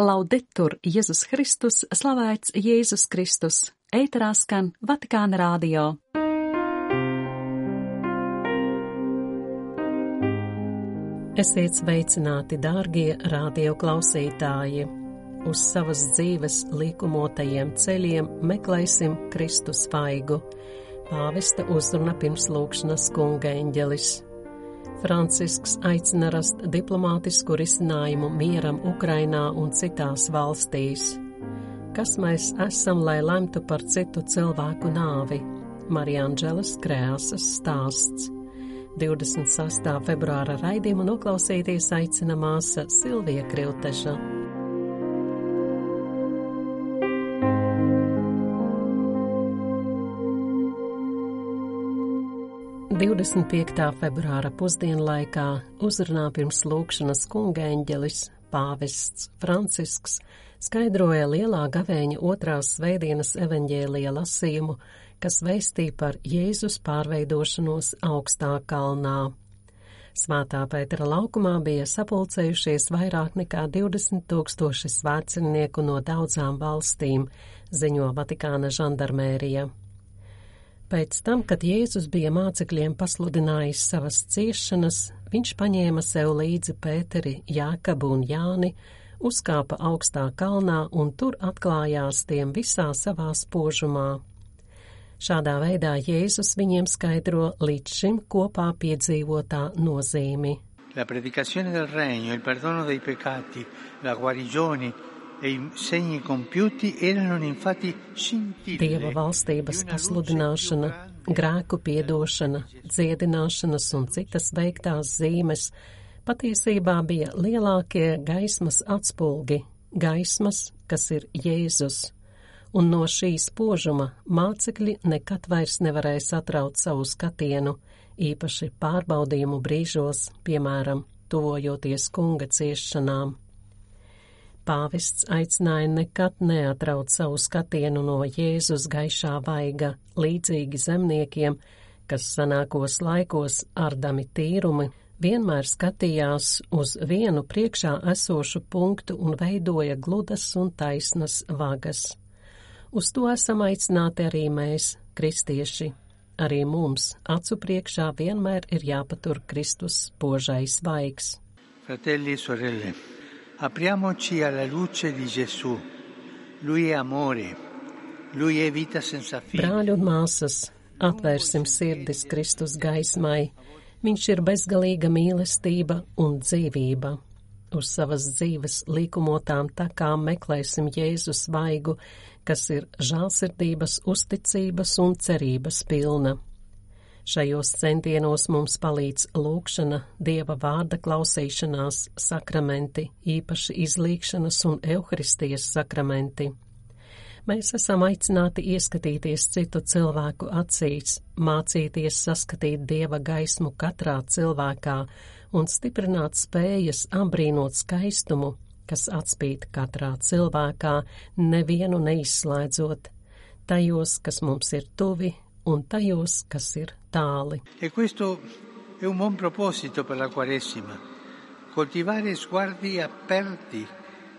Laudetur Jēzus Kristus, slavēts Jēzus Kristus, ēterā skan Vatikāna rādio. Esiet sveicināti, dārgie radio klausītāji! Uz savas dzīves likumotajiem ceļiem meklēsim Kristus vaigu. Pāvesta uzruna pirms lūkšanas kunga eņģelis. Francisks aicina rast diplomātisku risinājumu mieram Ukrainā un citās valstīs. Kas mēs esam, lai lemtu par citu cilvēku nāvi? Marijāņģelas krēsas stāsts. 26. februāra raidījumu noklausīties aicina māsa Silvija Krilteša. 25. februāra pusdienlaikā uzrunā pirms lūkšanas kunga eņģelis pāvests Francisks skaidroja lielā gavēņa otrās svētdienas evaņģēlija lasījumu, kas veistīja par Jēzus pārveidošanos augstā kalnā. Svētā Pētera laukumā bija sapulcējušies vairāk nekā 20 tūkstoši svētcenieku no daudzām valstīm, ziņo Vatikāna žandarmērija. Pēc tam, kad Jēzus bija mācekļiem pasludinājis savas ciešanas, viņš paņēma sev līdzi Pēteri, Jākabu un Jāni, uzkāpa augstā kalnā un tur atklājās tiem visā savā spožumā. Šādā veidā Jēzus viņiem skaidro līdz šim kopā piedzīvotā nozīmi. La predicazione del regno, il perdono dei peccati, la guarigione Dieva valstības pasludināšana, grēku piedošana, dziedināšanas un citas veiktās zīmes. Patiesībā bija lielākie gaismas atspulgi, gaismas, kas ir Jēzus, un no šīs požuma mācekļi nekad vairs nevarēja satraut savu skatienu, īpaši pārbaudījumu brīžos, piemēram, tuvojoties kunga ciešanām. Pāvests aicināja nekad neatraut savu skatienu no Jēzus gaišā vaiga, līdzīgi zemniekiem, kas sanākos laikos ardami tīrumi, vienmēr skatījās uz vienu priekšā esošu punktu un veidoja gludas un taisnas vagas. Uz to esam aicināti arī mēs, kristieši. Arī mums acu priekšā vienmēr ir jāpatur Kristus spožais vaigs. Fratelli, sorelle. Apriamoci alla luce di Gesù. Lui è amore. Lui è vita senza fine. Brāļi un māsas, atvērsim sirdis Kristus gaismai. Viņš ir bezgalīga mīlestība un dzīvība. Uz savas dzīves likumotām takām meklēsim Jēzus vaigu, kas ir žālsirdības, uzticības un cerības pilna. Šajos centienos mums palīdz lūkšana, dieva vārda klausīšanās, sakramenti, īpaši izlīkšanas un evaharistijas sakramenti. Mēs esam aicināti ieskatīties citu cilvēku acīs, mācīties saskatīt dieva gaismu katrā cilvēkā un stiprināt spējas apbrīnot skaistumu, kas atspīd katrā cilvēkā, nevienu neizslēdzot, tajos, kas mums ir tuvi un tajos, kas ir tāli. E questo è un buon proposito per la Quaresima. Coltivare sguardi aperti,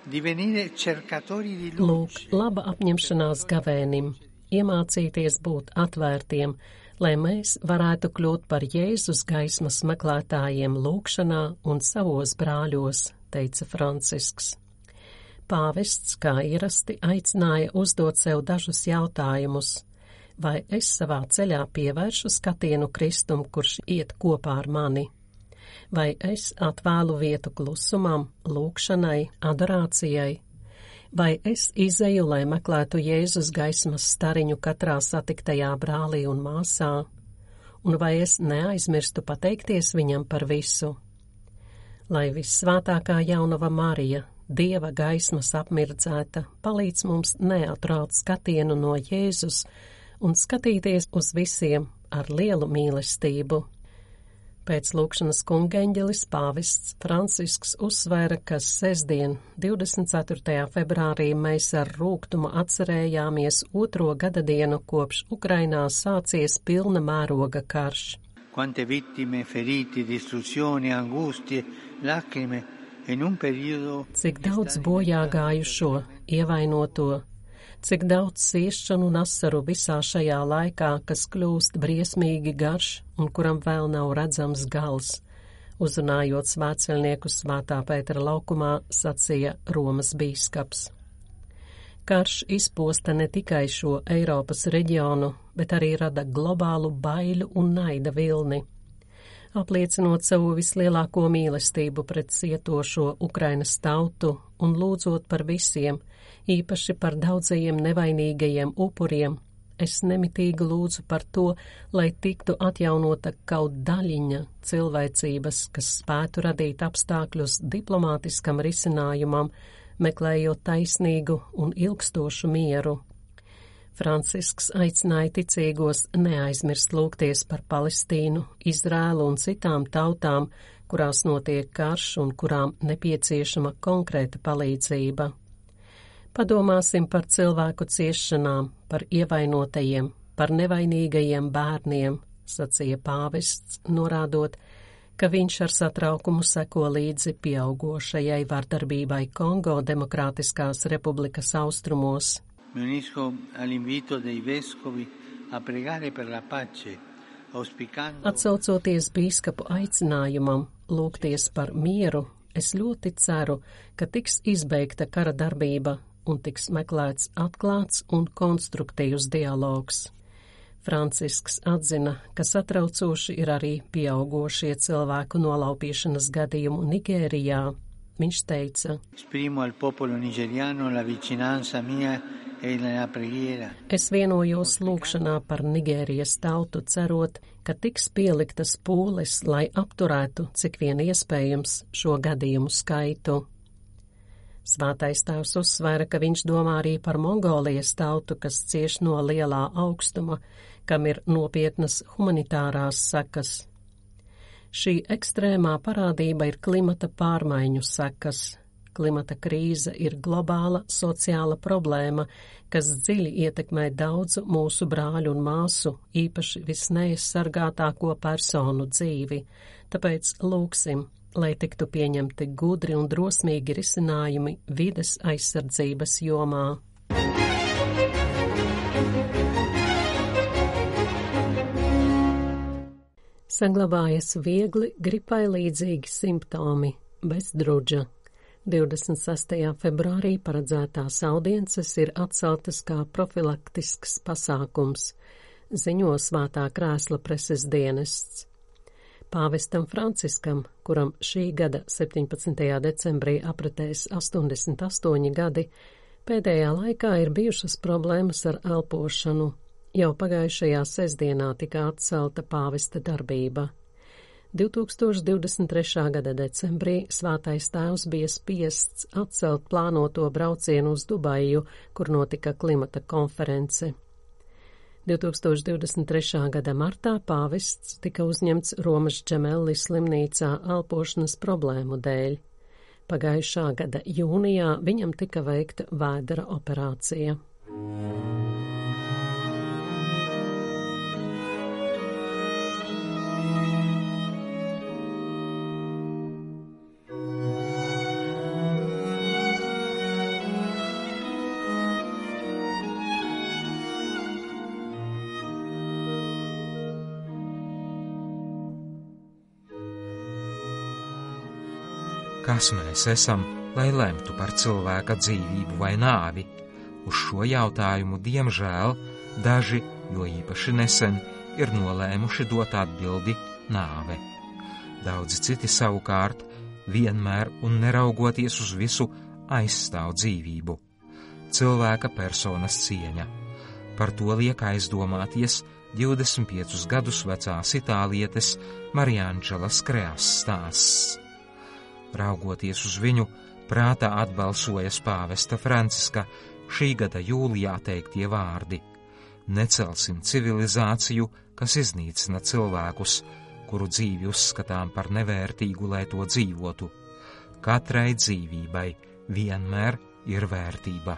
divenire cercatori di luce. Lūk, laba apņemšanās gavēnim, iemācīties būt atvērtiem, lai mēs varētu kļūt par Jēzus gaismas meklētājiem lūkšanā un savos brāļos, teica Francisks. Pāvests, kā ierasti, aicināja uzdot sev dažus jautājumus vai es savā ceļā pievēršu skatienu Kristum, kurš iet kopā ar mani? Vai es atvēlu vietu klusumam, lūkšanai, adorācijai? Vai es izeju, lai meklētu Jēzus gaismas stariņu katrā satiktajā brālī un māsā? Un vai es neaizmirstu pateikties viņam par visu? Lai vissvētākā jaunava Marija, Dieva gaismas apmirdzēta, palīdz mums neatraut skatienu no Jēzus, un skatīties uz visiem ar lielu mīlestību. Pēc lūkšanas kungeņģelis pāvests Francisks uzsvēra, ka sestdien, 24. februārī, mēs ar rūgtumu atcerējāmies otro gada dienu kopš Ukrainā sācies pilna mēroga karš. Quante vittime, feriti, distruzioni, angustie, lacrime Cik daudz bojā gājušo, ievainoto, cik daudz siešanu un asaru visā šajā laikā, kas kļūst briesmīgi garš un kuram vēl nav redzams gals. Uzrunājot svētceļnieku svētā Pētera laukumā, sacīja Romas bīskaps. Karš izposta ne tikai šo Eiropas reģionu, bet arī rada globālu baiļu un naida vilni apliecinot savu vislielāko mīlestību pret cietošo Ukrainas tautu un lūdzot par visiem, īpaši par daudzajiem nevainīgajiem upuriem, es nemitīgi lūdzu par to, lai tiktu atjaunota kaut daļiņa cilvēcības, kas spētu radīt apstākļus diplomātiskam risinājumam, meklējot taisnīgu un ilgstošu mieru Francisks aicināja ticīgos neaizmirst lūgties par Palestīnu, Izrēlu un citām tautām, kurās notiek karš un kurām nepieciešama konkrēta palīdzība. Padomāsim par cilvēku ciešanām, par ievainotajiem, par nevainīgajiem bērniem, sacīja pāvests, norādot, ka viņš ar satraukumu seko līdzi pieaugošajai vardarbībai Kongo Demokrātiskās republikas austrumos. Atsaucoties bīskapu aicinājumam lūgties par mieru, es ļoti ceru, ka tiks izbeigta kara darbība un tiks meklēts atklāts un konstruktīvs dialogs. Francisks atzina, ka satraucoši ir arī pieaugošie cilvēku nolaupīšanas gadījumu Nigērijā. Viņš teica: Esprimo al popolo nigeriano la vicinanza mia Es vienojos lūkšanā par Nigērijas tautu, cerot, ka tiks pieliktas pūles, lai apturētu, cik vien iespējams, šo gadījumu skaitu. Svētais tēvs uzsvēra, ka viņš domā arī par Mongolijas tautu, kas cieš no lielā augstuma, kam ir nopietnas humanitārās sekas. Šī ekstrēmā parādība ir klimata pārmaiņu sekas, Klimata krīze ir globāla sociāla problēma, kas dziļi ietekmē daudzu mūsu brāļu un māsu, īpaši visneaizsargātāko personu dzīvi. Tāpēc lūksim, lai tiktu pieņemti gudri un drosmīgi risinājumi vides aizsardzības jomā. Saglabājas viegli gripai līdzīgi simptomi, bezdrudža, 26. februārī paredzētās audiences ir atceltas kā profilaktisks pasākums, ziņo svētā krēsla preses dienests. Pāvestam Franciskam, kuram šī gada 17. decembrī apritēs 88 gadi, pēdējā laikā ir bijušas problēmas ar elpošanu. Jau pagājušajā sestdienā tika atcelta pāvesta darbība. 2023. gada decembrī svātais tēvs bija spiests atcelt plānoto braucienu uz Dubaju, kur notika klimata konference. 2023. gada martā pāvests tika uzņemts Romas Džemelli slimnīcā elpošanas problēmu dēļ. Pagājušā gada jūnijā viņam tika veikta vēdera operācija. Kas mēs esam, lai lemtu par cilvēka dzīvību vai nāvi. Uz šo jautājumu, diemžēl, daži, jo īpaši nesen, ir nolēmuši dot atbildi - nāve. Daudzi citi savukārt vienmēr un neraugoties uz visu aizstāv dzīvību. Cilvēka personas cieņa. Par to liek aizdomāties 25 gadus vecās itālietes Marijāņģelas Kreas stāsts. Raugoties uz viņu, prātā atbalsojas pāvesta Franciska šī gada jūlijā teiktie vārdi: Necelsim civilizāciju, kas iznīcina cilvēkus, kuru dzīvi uzskatām par nevērtīgu, lai to dzīvotu. Katrai dzīvībai vienmēr ir vērtība.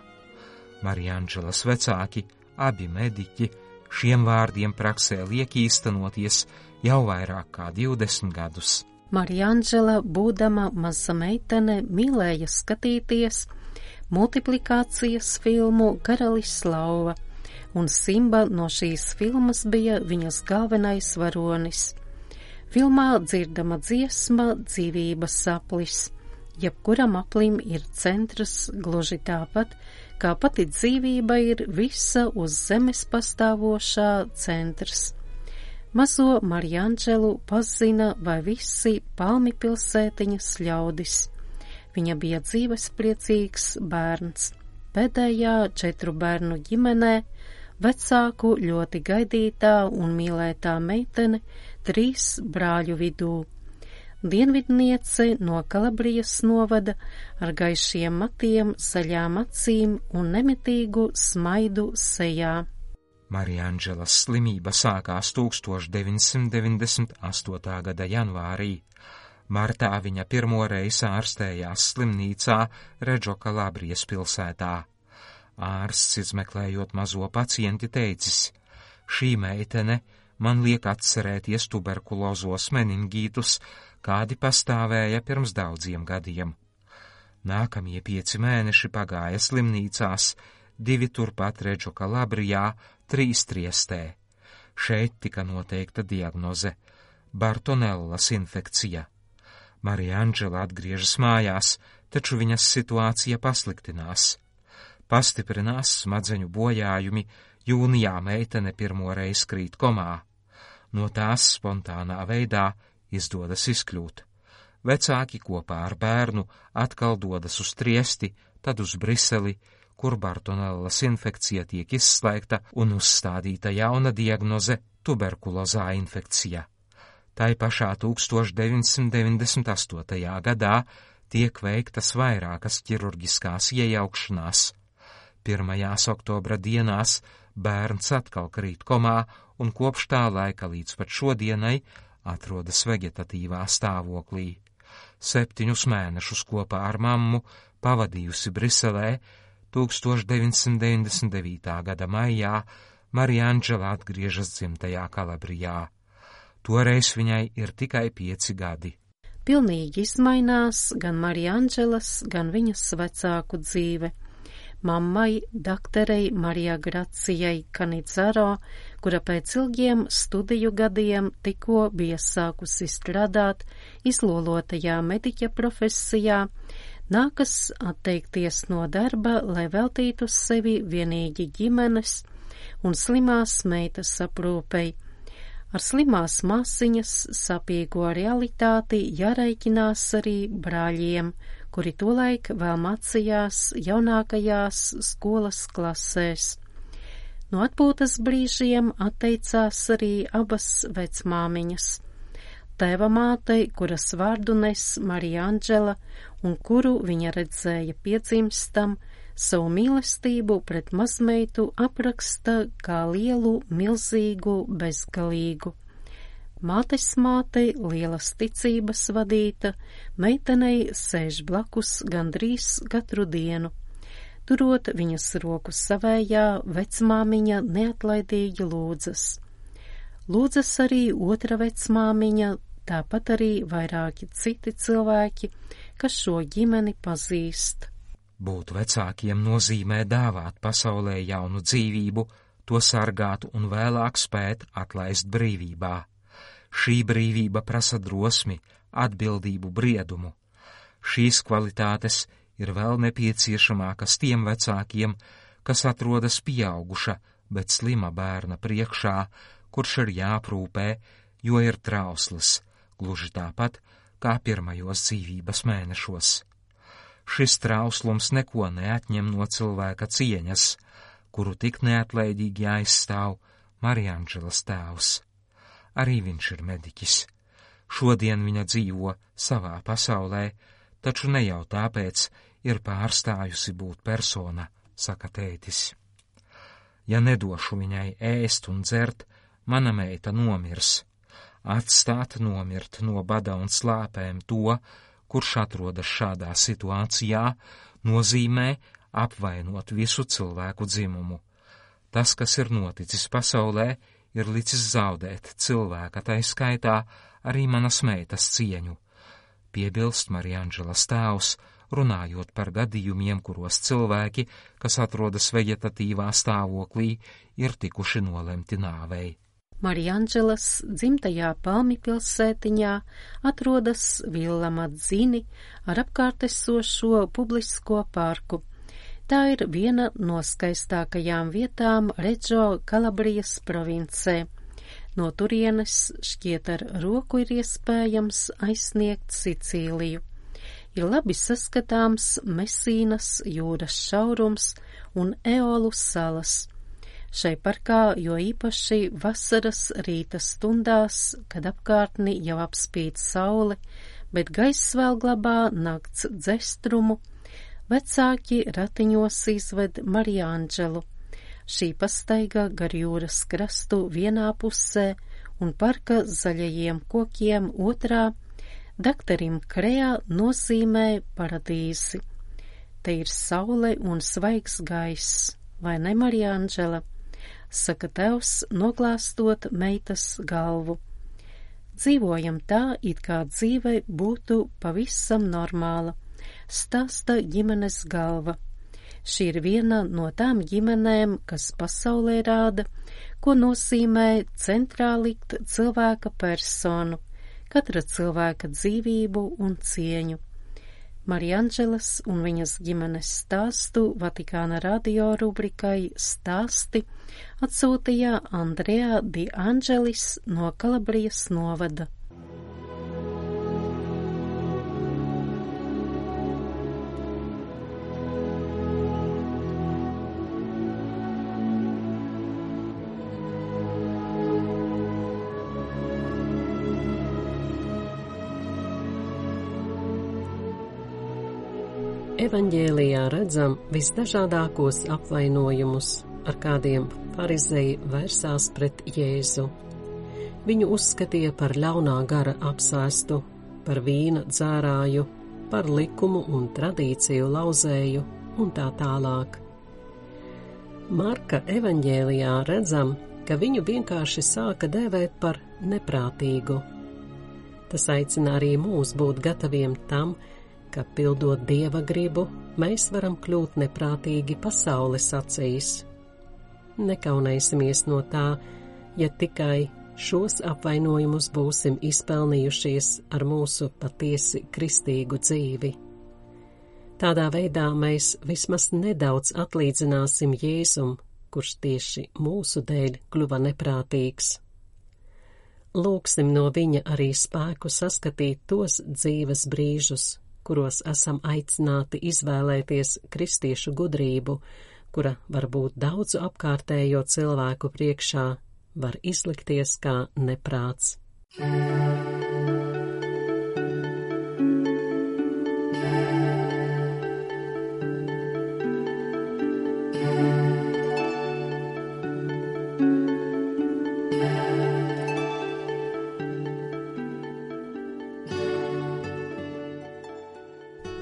Marijāņģelas vecāki, abi mediķi, šiem vārdiem praksē liek īstenoties jau vairāk kā 20 gadus. Marija Anģela, būdama maza meitene, mīlēja skatīties multiplikācijas filmu Karalis Slauva, un Simba no šīs filmas bija viņas galvenais varonis. Filmā dzirdama dziesma dzīvības saplis. Jebkuram aplim ir centrs gluži tāpat, kā pati dzīvība ir visa uz zemes pastāvošā centrs. Mazo Marianģelu pazina vai visi palmi pilsētiņas ļaudis. Viņa bija dzīves priecīgs bērns. Pēdējā četru bērnu ģimenē, vecāku ļoti gaidītā un mīlētā meitene, trīs brāļu vidū. Dienvidniece no Kalabrijas novada ar gaišiem matiem, zaļām acīm un nemitīgu smaidu sejā. Marija Anģelas slimība sākās 1998. gada janvārī. Martā viņa pirmo reizi ārstējās slimnīcā Reģo Kalabrijas pilsētā. Ārsts, izmeklējot mazo pacienti, teicis: Šī meitene man liek atcerēties tuberkulozos meningītus, kādi pastāvēja pirms daudziem gadiem. Nākamie pieci mēneši pagāja slimnīcās, divi turpat Reģo Kalabrijā, trīs triestē. Šeit tika noteikta diagnoze - Bartonellas infekcija. Marija Anģela atgriežas mājās, taču viņas situācija pasliktinās. Pastiprinās smadzeņu bojājumi, jūnijā meitene pirmoreiz krīt komā. No tās spontānā veidā izdodas izkļūt. Vecāki kopā ar bērnu atkal dodas uz triesti, tad uz Briseli, kur Bartonellas infekcija tiek izslēgta un uzstādīta jauna diagnoze - tuberkulozā infekcija. Tai pašā 1998. gadā tiek veiktas vairākas ķirurģiskās iejaukšanās. Pirmajās oktobra dienās bērns atkal krīt komā un kopš tā laika līdz pat šodienai atrodas vegetatīvā stāvoklī. Septiņus mēnešus kopā ar mammu pavadījusi Briselē, 1999. gada maijā Marija Anģela atgriežas dzimtajā Kalabrijā. Toreiz viņai ir tikai pieci gadi. Pilnīgi izmainās gan Marija Anģelas, gan viņas vecāku dzīve. Mammai, doktorei Marijā Gracijai Kanidzaro, kura pēc ilgiem studiju gadiem tikko bija sākusi strādāt izlolotajā mediķa profesijā, nākas atteikties no darba, lai veltītu sevi vienīgi ģimenes un slimās meitas aprūpei. Ar slimās māsiņas sapīgo realitāti jāreikinās arī brāļiem, kuri tolaik vēl mācījās jaunākajās skolas klasēs. No atpūtas brīžiem atteicās arī abas vecmāmiņas tēva mātei, kuras vārdu nes Marija Anģela un kuru viņa redzēja piedzimstam, savu mīlestību pret mazmeitu apraksta kā lielu, milzīgu, bezgalīgu. Mātes mātei lielas ticības vadīta, meitenei sēž blakus gandrīz katru dienu. Turot viņas roku savējā, vecmāmiņa neatlaidīgi lūdzas. Lūdzas arī otra vecmāmiņa, tāpat arī vairāki citi cilvēki, kas šo ģimeni pazīst. Būt vecākiem nozīmē dāvāt pasaulē jaunu dzīvību, to sargāt un vēlāk spēt atlaist brīvībā. Šī brīvība prasa drosmi, atbildību, briedumu. Šīs kvalitātes ir vēl nepieciešamākas tiem vecākiem, kas atrodas pieauguša, bet slima bērna priekšā, kurš ir jāprūpē, jo ir trausls, gluži tāpat kā pirmajos dzīvības mēnešos. Šis trauslums neko neatņem no cilvēka cieņas, kuru tik neatlaidīgi aizstāv Marianģelas tēvs. Arī viņš ir mediķis. Šodien viņa dzīvo savā pasaulē, taču ne jau tāpēc ir pārstājusi būt persona, saka tētis. Ja nedošu viņai ēst un dzert, mana meita nomirs. Atstāt nomirt no bada un slāpēm to, kurš atrodas šādā situācijā, nozīmē apvainot visu cilvēku dzimumu. Tas, kas ir noticis pasaulē, ir licis zaudēt cilvēka taiskaitā arī manas meitas cieņu, piebilst Marianģelas tēvs, runājot par gadījumiem, kuros cilvēki, kas atrodas vegetatīvā stāvoklī, ir tikuši nolemti nāvei. Marianģelas dzimtajā Palmi pilsētiņā atrodas Villa Madzini ar apkārtesošo publisko parku. Tā ir viena no skaistākajām vietām Reģo Kalabrijas provincē. No turienes šķiet ar roku ir iespējams aizsniegt Sicīliju ir labi saskatāms Mesīnas jūras šaurums un Eolu salas. Šai parkā jo īpaši vasaras rīta stundās, kad apkārtni jau apspīd saule, bet gaiss vēl glabā nakts dzestrumu, vecāki ratiņos izved Marijāņģelu. Šī pastaiga gar jūras krastu vienā pusē un parka zaļajiem kokiem otrā Daktarim Krejā nozīmē paradīzi. Te ir saule un svaigs gaiss, vai ne, Marija Anģela? Saka tevs, noglāstot meitas galvu. Dzīvojam tā, it kā dzīve būtu pavisam normāla, stāsta ģimenes galva. Šī ir viena no tām ģimenēm, kas pasaulē rāda, ko nozīmē centrā likt cilvēka personu katra cilvēka dzīvību un cieņu. Marianģelas un viņas ģimenes stāstu Vatikāna radio rubrikai Stāsti atsūtīja Andrea Di Angelis no Kalabrijas novada. Evanģēlijā redzam visdažādākos apvainojumus, ar kādiem farizēji vērsās pret Jēzu. Viņu uzskatīja par ļaunā gara apsēstu, par vīna dzērāju, par likumu un tradīciju lauzēju un tā tālāk. Marka evaņģēlijā redzam, ka viņu vienkārši sāka dēvēt par neprātīgu. Tas aicina arī mūs būt gataviem tam, ka, pildot dieva gribu, mēs varam kļūt neprātīgi pasaules acīs. Nekaunēsimies no tā, ja tikai šos apvainojumus būsim izpelnījušies ar mūsu patiesi kristīgu dzīvi. Tādā veidā mēs vismaz nedaudz atlīdzināsim Jēzum, kurš tieši mūsu dēļ kļuva neprātīgs. Lūksim no viņa arī spēku saskatīt tos dzīves brīžus, kuros esam aicināti izvēlēties kristiešu gudrību, kura varbūt daudzu apkārtējo cilvēku priekšā var izlikties kā neprāts.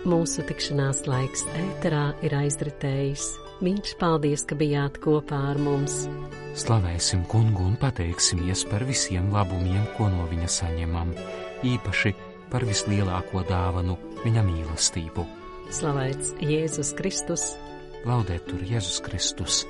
Mūsu tikšanās laiks ēterā ir aizritējis. Viņš paldies, ka bijāt kopā ar mums. Slavēsim kungu un pateiksimies par visiem labumiem, ko no viņa saņemam, īpaši par vislielāko dāvanu viņa mīlestību. Slavēts Jēzus Kristus! Laudēt tur Jēzus Kristus!